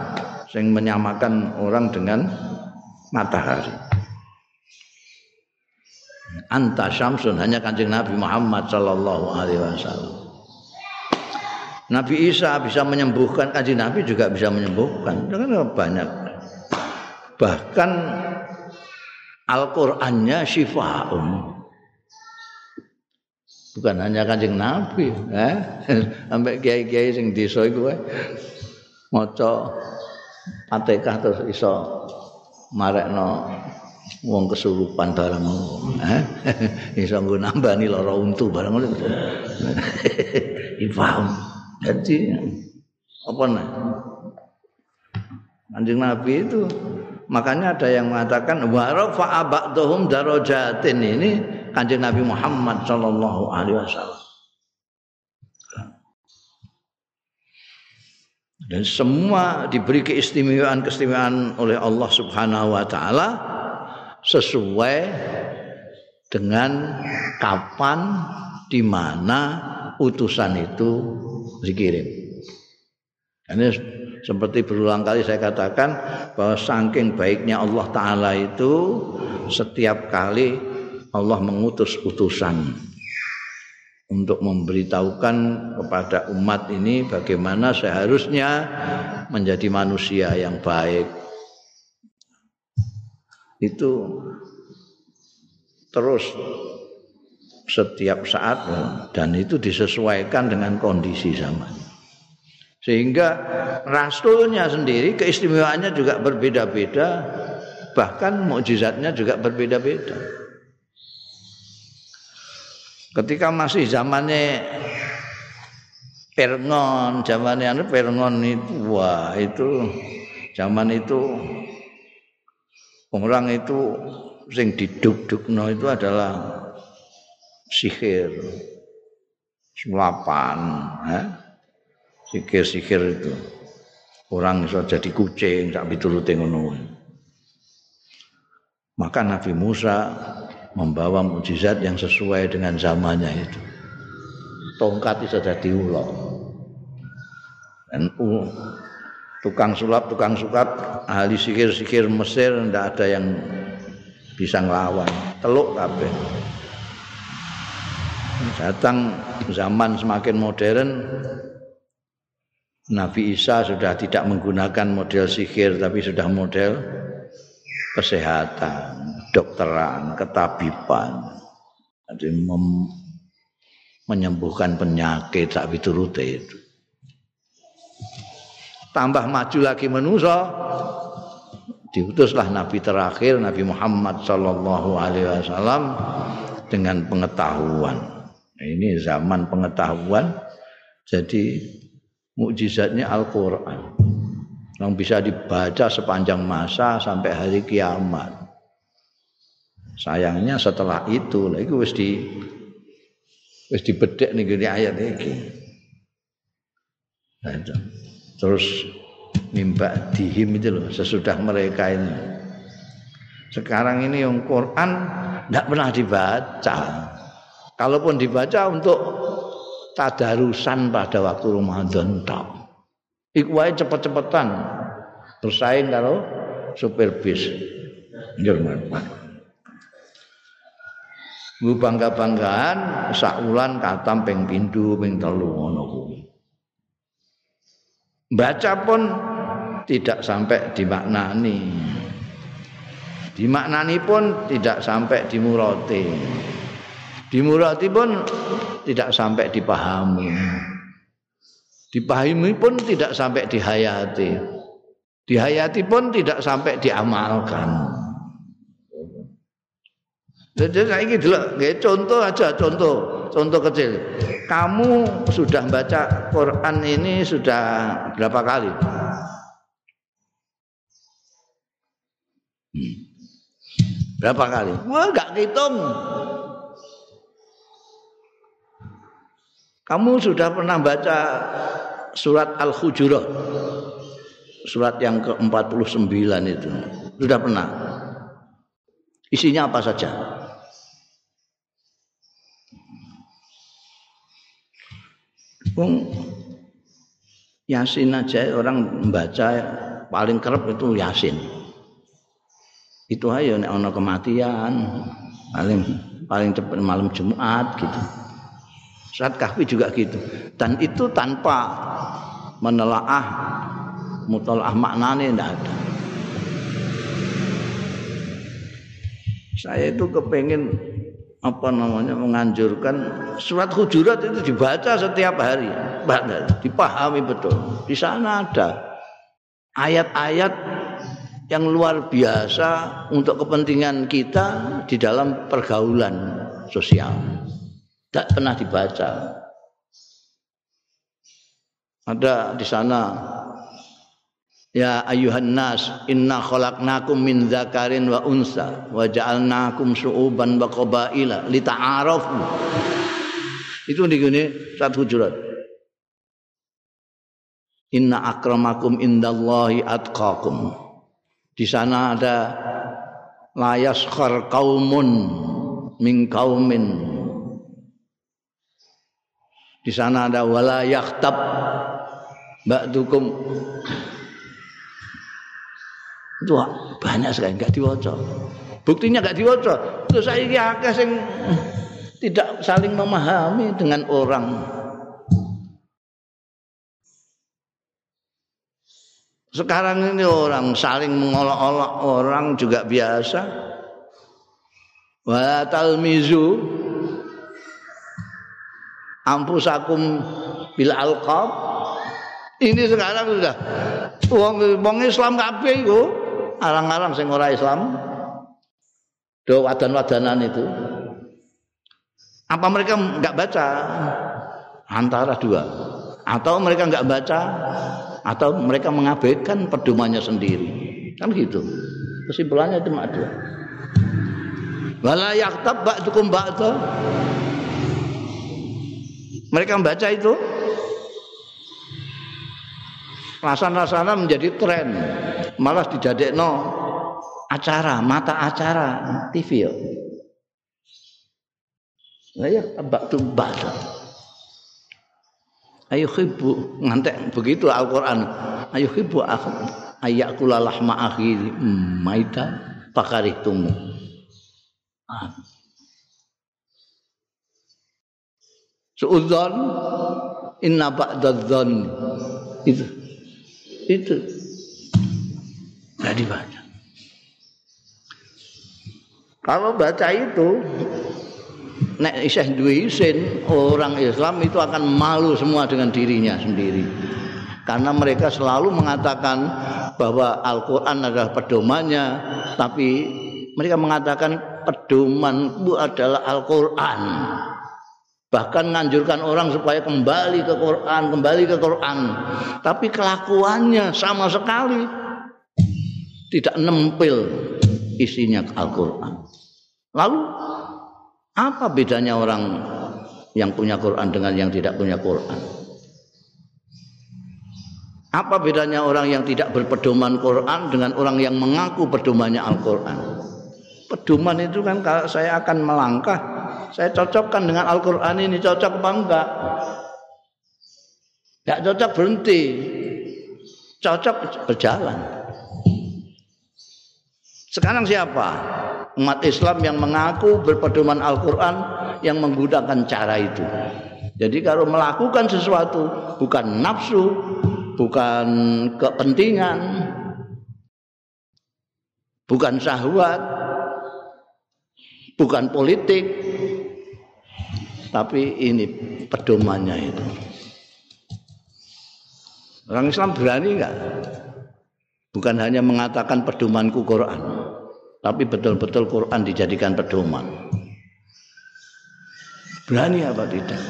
sing menyamakan orang dengan matahari. Anta syamsun hanya kanjeng Nabi Muhammad sallallahu alaihi wasallam. Nabi Isa bisa menyembuhkan kanjeng Nabi juga bisa menyembuhkan. Dengan banyak. Bahkan Al-Qur'annya syifaun. Bukan hanya kanjeng Nabi, eh? sampai kiai-kiai sing desa iku eh maca Fatihah terus iso marekno wong kesurupan barang iso nggo nambani lara untu barang ngono. Paham. Jadi apa nah Anjing Nabi itu makanya ada yang mengatakan wa rafa ba'dhum darajatin. Ini Kanjeng Nabi Muhammad sallallahu alaihi wasallam. Dan semua diberi keistimewaan-keistimewaan oleh Allah Subhanahu wa taala sesuai dengan kapan di mana utusan itu dikirim. Ini seperti berulang kali saya katakan bahwa saking baiknya Allah Ta'ala itu setiap kali Allah mengutus utusan untuk memberitahukan kepada umat ini bagaimana seharusnya menjadi manusia yang baik, itu terus setiap saat dan itu disesuaikan dengan kondisi zaman. Sehingga rasulnya sendiri keistimewaannya juga berbeda-beda, bahkan mukjizatnya juga berbeda-beda. Ketika masih zamannya Perngon, zamannya anu Perngon itu wah itu zaman itu orang itu sing diduk-dukno itu adalah sihir sulapan eh? sihir-sihir itu. Orang bisa jadi kucing tak piturute ngono. Maka Nabi Musa membawa mukjizat yang sesuai dengan zamannya itu. Tongkat itu jadi ulo. Dan tukang sulap, tukang sukap, ahli sikir-sikir Mesir ndak ada yang bisa ngelawan. Teluk kabeh. Datang zaman semakin modern Nabi Isa sudah tidak menggunakan model sihir tapi sudah model kesehatan, dokteran, ketabiban. Jadi menyembuhkan penyakit sak itu. Tambah maju lagi manusia diutuslah nabi terakhir Nabi Muhammad sallallahu alaihi wasallam dengan pengetahuan. Ini zaman pengetahuan jadi mukjizatnya Al-Qur'an. yang bisa dibaca sepanjang masa sampai hari kiamat. Sayangnya setelah itu, lagi wis di wis dibedek nih ayat ini. Nah, Terus mimba dihim itu loh sesudah mereka ini. Sekarang ini yang Quran tidak pernah dibaca. Kalaupun dibaca untuk tadarusan pada waktu Ramadan tok. Iku wae cepet-cepetan bersaing karo supir bis. Nggih, Gue bangga-banggaan sakulan katam ping pindho ping telu. Baca pun tidak sampai dimaknani. Dimaknani pun tidak sampai dimurati. Dimurati pun tidak sampai dipahami. Dipahami pun tidak sampai dihayati. Dihayati pun tidak sampai diamalkan. Jadi saya ini dulu, contoh aja, contoh, contoh kecil. Kamu sudah baca Quran ini sudah berapa kali? Berapa kali? Wah, enggak hitung. Kamu sudah pernah baca surat Al-Hujurat? Surat yang ke-49 itu. Sudah pernah? Isinya apa saja? Bung Yasin aja orang membaca paling kerap itu Yasin. Itu aja nek ana kematian paling paling cepat malam Jumat gitu. Surat Kahfi juga gitu. Dan itu tanpa menelaah mutalaah maknanya tidak ada. Saya itu kepengen apa namanya menganjurkan surat hujurat itu dibaca setiap hari, dipahami betul. Di sana ada ayat-ayat yang luar biasa untuk kepentingan kita di dalam pergaulan sosial tidak pernah dibaca. Ada di sana Ya ayuhan nas inna khalaqnakum min dzakarin wa unsa wa ja'alnakum syu'uban wa qabaila lita'arafu. Itu di sini satu hujurat. Inna akramakum indallahi atqakum. Di sana ada layas qaumun min qaumin di sana ada wala yaktab ba'dukum. Itu banyak sekali enggak diwaca. Buktinya enggak diwaca. Terus saya akeh sing tidak saling memahami dengan orang. Sekarang ini orang saling mengolok-olok orang juga biasa. Wa talmizu ampusakum bil alqab ini sekarang sudah wong wong Islam kabeh iku arang-arang sing ora Islam. Do wadan-wadanan itu. Apa mereka enggak baca? Antara dua. Atau mereka enggak baca atau mereka mengabaikan pedomannya sendiri. Kan gitu. Kesimpulannya cuma dua. Wala yaktab ba'dukum ba'da. Mereka membaca itu rasana-rasana menjadi tren malah no acara mata acara TV ya. Lah ya baktu baca. Ayo khibu ngantek begitu Al-Qur'an. Ayo khibu ayakula lahma akhi maita pakaritumu. Ah. Suudzon inna ba'dadzon itu itu jadi baca. Kalau baca itu nek isih duwe isin orang Islam itu akan malu semua dengan dirinya sendiri. Karena mereka selalu mengatakan bahwa Al-Qur'an adalah pedomannya, tapi mereka mengatakan pedoman itu adalah Al-Qur'an. Bahkan nganjurkan orang supaya kembali ke Quran, kembali ke Quran. Tapi kelakuannya sama sekali tidak nempel isinya Al-Quran. Lalu apa bedanya orang yang punya Quran dengan yang tidak punya Quran? Apa bedanya orang yang tidak berpedoman Quran dengan orang yang mengaku pedomannya Al-Quran? Pedoman itu kan kalau saya akan melangkah, saya cocokkan dengan Al-Quran ini cocok apa enggak? Enggak cocok berhenti, cocok berjalan. Sekarang siapa? Umat Islam yang mengaku berpedoman Al-Quran yang menggunakan cara itu. Jadi kalau melakukan sesuatu bukan nafsu, bukan kepentingan, bukan syahwat, bukan politik, tapi ini pedomannya itu. Orang Islam berani enggak? Bukan hanya mengatakan pedomanku Quran, tapi betul-betul Quran dijadikan pedoman. Berani apa tidak?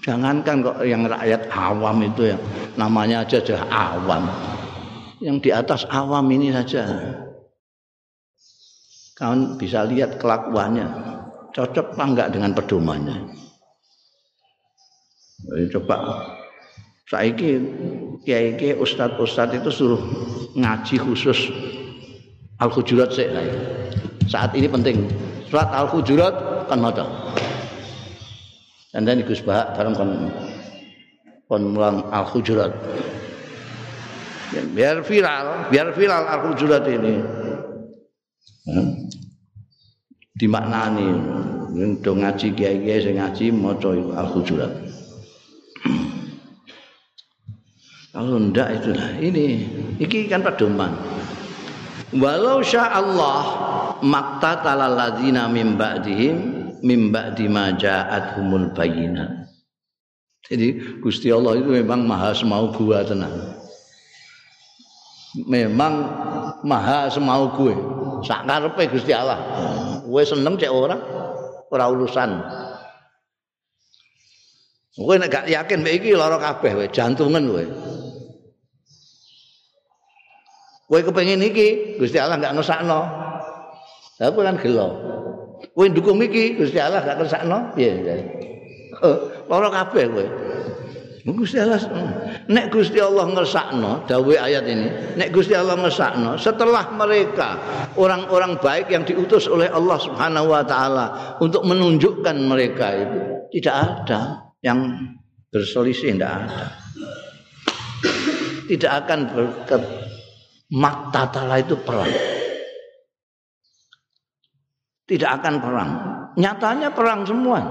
Jangankan kok yang rakyat awam itu yang namanya aja sudah awam. Yang di atas awam ini saja. Kawan bisa lihat kelakuannya. Cocok apa enggak dengan pedomannya? Coba saiki kiai kiai ustad ustad itu suruh ngaji khusus al hujurat saat ini penting. Surat al hujurat kan mata dan dan Gus Bah bareng kon kon mulang al hujurat biar viral biar viral al hujurat ini. Hmm. Dimaknani untuk ngaji kiai kiai sing ngaji maca al hujurat Kalau ndak itulah ini. Iki kan pedoman. Walau sya Allah maktatal ladzina min ba'dihim min ba'di ma ja'atuhumul bayyinat. Jadi Gusti Allah itu memang maha semau gua tenang. Memang maha semau gue. Sak karepe Gusti Allah. Kowe seneng cek ora? Ora urusan. Kowe nek gak yakin mek iki lara kabeh kowe, jantungan kowe. Kowe kepengin iki, Gusti Allah enggak ngesakno. Lah kowe kan gelo. Kowe ndukung iki, Gusti Allah enggak ngesakno, piye? Oh, lara kabeh kowe. Gusti Allah nek Gusti Allah ngesakno dawuh ayat ini nek Gusti Allah ngesakno setelah mereka orang-orang baik yang diutus oleh Allah Subhanahu wa taala untuk menunjukkan mereka itu tidak ada yang berselisih tidak ada tidak akan berket Maktatala itu perang. Tidak akan perang. Nyatanya perang semua.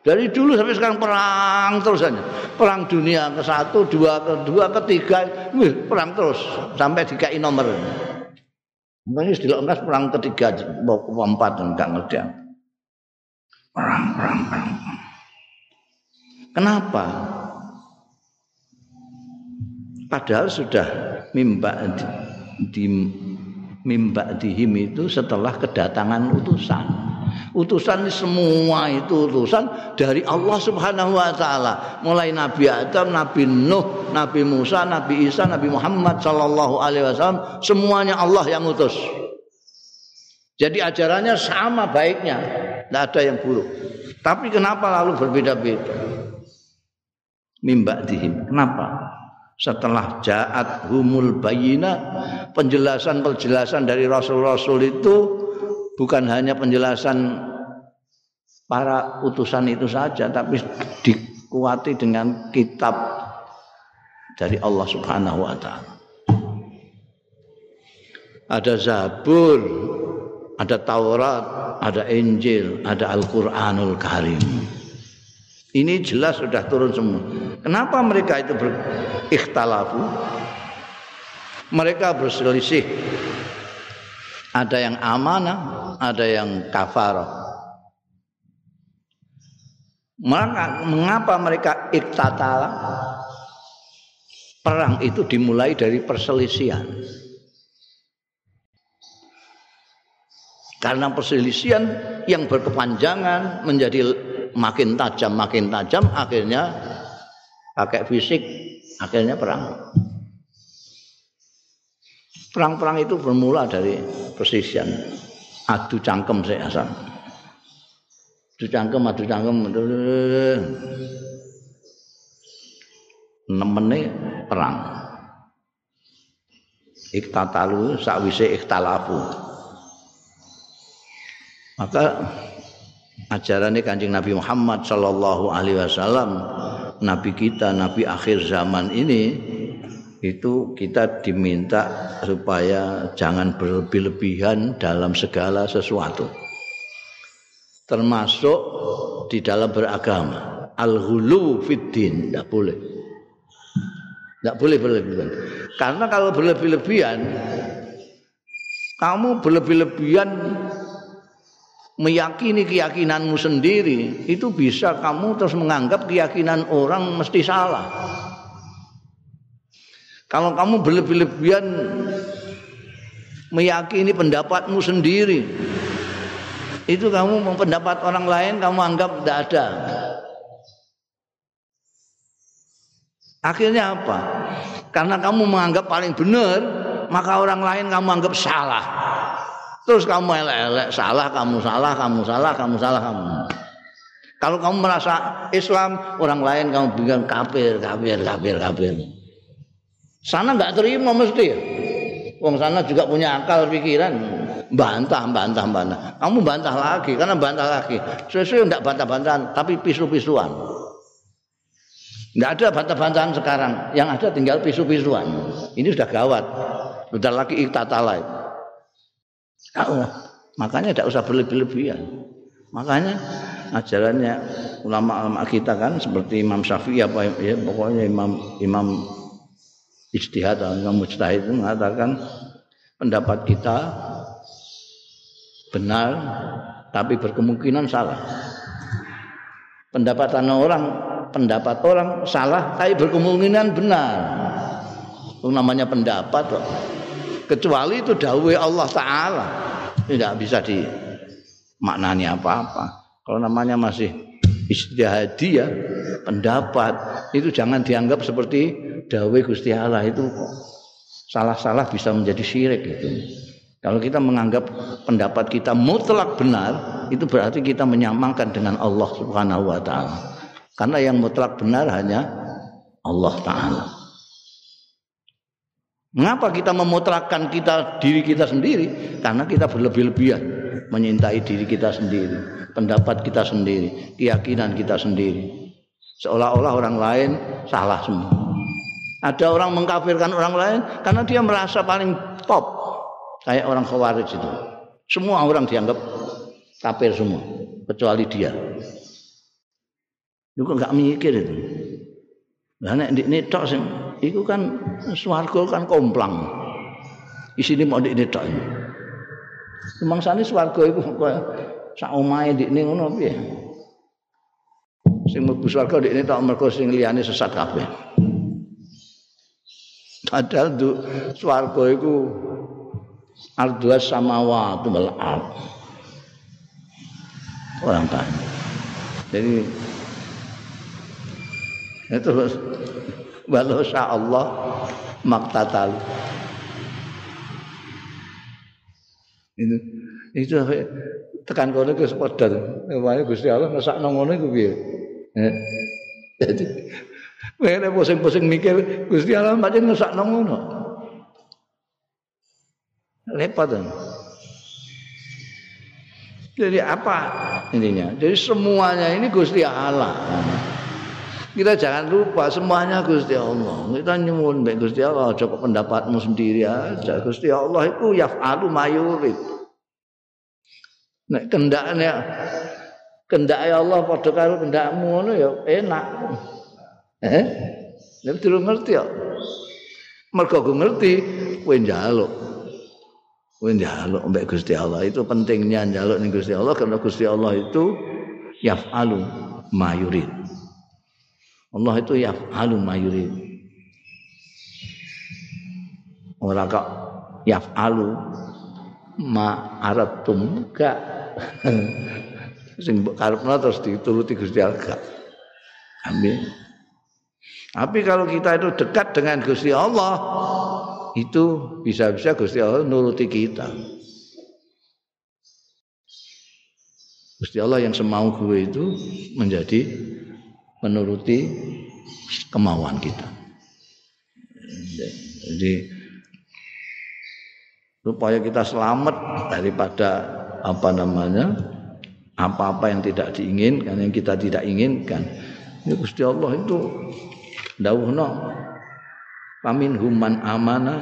Dari dulu sampai sekarang perang terus saja. Perang dunia ke satu, dua, ke dua, ketiga, wih, perang terus sampai dikai nomor. Mungkin istilah perang ketiga, mau keempat enggak ngerti. Perang, perang, perang. Kenapa? Padahal sudah mimba di, di mimba dihim itu setelah kedatangan utusan. Utusan semua itu utusan dari Allah Subhanahu wa taala. Mulai Nabi Adam, Nabi Nuh, Nabi Musa, Nabi Isa, Nabi Muhammad sallallahu alaihi wasallam semuanya Allah yang utus. Jadi ajarannya sama baiknya, tidak ada yang buruk. Tapi kenapa lalu berbeda-beda? Mimba dihim. Kenapa? setelah jaat humul bayina penjelasan-penjelasan dari rasul-rasul itu bukan hanya penjelasan para utusan itu saja tapi dikuati dengan kitab dari Allah Subhanahu wa taala. Ada Zabur, ada Taurat, ada Injil, ada Al-Qur'anul Karim. Ini jelas sudah turun semua. Kenapa mereka itu berikhtalafu? Mereka berselisih. Ada yang amanah, ada yang kafarah. Mengapa mereka iktatala? Perang itu dimulai dari perselisihan. Karena perselisihan yang berkepanjangan menjadi makin tajam makin tajam akhirnya pakai fisik akhirnya perang perang-perang itu bermula dari persisian adu cangkem saya asal adu cangkem adu cangkem. Nemene perang. Iktatalu sakwise ikhtalafu maka ajaran ini kanjeng Nabi Muhammad Sallallahu Alaihi Wasallam Nabi kita Nabi akhir zaman ini itu kita diminta supaya jangan berlebih-lebihan dalam segala sesuatu. Termasuk di dalam beragama. Al-hulu fiddin. Tidak boleh. Tidak boleh berlebihan karena kalau berlebih-lebihan kamu berlebih-lebihan meyakini keyakinanmu sendiri itu bisa kamu terus menganggap keyakinan orang mesti salah. Kalau kamu berlebih-lebihan meyakini pendapatmu sendiri, itu kamu pendapat orang lain kamu anggap tidak ada. Akhirnya apa? Karena kamu menganggap paling benar, maka orang lain kamu anggap salah. Terus kamu elek-elek, salah, kamu salah, kamu salah, kamu salah, kamu. Kalau kamu merasa Islam, orang lain kamu bilang kafir, kafir, kafir, kafir. Sana nggak terima mesti ya. Wong sana juga punya akal pikiran, bantah, bantah, bantah. Kamu bantah lagi, karena bantah lagi. Sesuai tidak bantah-bantahan, tapi pisu-pisuan. Tidak ada bantah-bantahan sekarang. Yang ada tinggal pisu-pisuan. Ini sudah gawat. Sudah lagi iktatalai. Oh, makanya tidak usah berlebih-lebihan. Makanya ajarannya ulama-ulama kita kan seperti Imam Syafi'i apa ya pokoknya Imam Imam Ijtihad atau Mujtahid itu mengatakan pendapat kita benar tapi berkemungkinan salah. Pendapat orang pendapat orang salah tapi berkemungkinan benar. Itu namanya pendapat kecuali itu dawai Allah Ta'ala tidak bisa dimaknani apa-apa kalau namanya masih istihadi ya pendapat. Itu jangan dianggap seperti dawai Gusti Allah. Itu salah-salah bisa menjadi syirik itu kalau kita menganggap pendapat kita mutlak benar itu berarti kita menyamakan dengan Allah Subhanahu wa taala. Karena yang mutlak benar hanya Allah taala Mengapa kita memutrakkan kita diri kita sendiri? Karena kita berlebih-lebihan menyintai diri kita sendiri, pendapat kita sendiri, keyakinan kita sendiri. Seolah-olah orang lain salah semua. Ada orang mengkafirkan orang lain karena dia merasa paling top. Kayak orang khawarij itu. Semua orang dianggap kafir semua, kecuali dia. Juga nggak mikir itu. Nek ini tok sing iku kan swarga kan komplang. Isine mau ndikne tok. Mangsane swarga iku kaya sak omahe ndikne ngono piye? Sing mlebu swarga ndikne tok mergo sing liyane sesat kabeh. Padahal du swarga iku ardua samawat wal ard. Orang tanya. Jadi itu walau Allah maktatal itu itu tekan kono ke sepeda wae Gusti Allah ngesakno ngono iku piye jadi Wene pusing-pusing mikir Gusti Allah pancen ngesakno ngono. Repot. Jadi apa intinya? Jadi semuanya ini Gusti Allah. Kita jangan lupa semuanya Gusti Allah. Kita nyuwun baik Gusti Allah, coba pendapatmu sendiri aja. Gusti Allah itu yaf'alu mayurid. Nek kendaknya kendak ya Allah padha karo kendakmu ngono ya enak. Eh? Nek durung ngerti ya. Mergo ngerti kowe njaluk. Kowe njaluk mbek Gusti Allah itu pentingnya njaluk ning Gusti Allah karena Gusti Allah itu yaf'alu mayurid. Allah itu ya halu mayuri. Ora kok yaf'alu ma aratum ka. sing karepno terus dituruti Gusti Allah. Amin. Tapi kalau kita itu dekat dengan Gusti Allah, itu bisa-bisa Gusti Allah nuruti kita. Gusti Allah yang semau gue itu menjadi menuruti kemauan kita. Jadi supaya kita selamat daripada apa namanya apa-apa yang tidak diinginkan yang kita tidak inginkan. Ya Gusti Allah itu dawuhna pamin human amana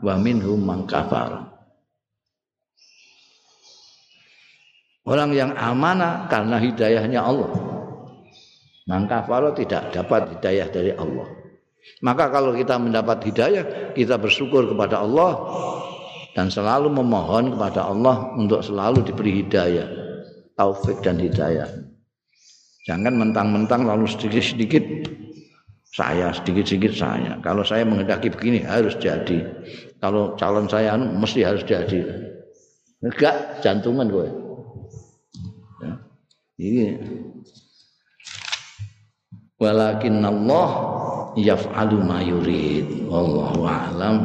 wa minhum man kafar. Orang yang amanah karena hidayahnya Allah. Maka kalau tidak dapat hidayah dari Allah. Maka kalau kita mendapat hidayah, kita bersyukur kepada Allah dan selalu memohon kepada Allah untuk selalu diberi hidayah, taufik dan hidayah. Jangan mentang-mentang lalu sedikit-sedikit saya sedikit-sedikit saya. Kalau saya menghendaki begini harus jadi. Kalau calon saya anu, mesti harus jadi. Enggak, jantungan gue. Ya. Ini walakin Allah yaf'alu ma yurid. Wallahu a'lam.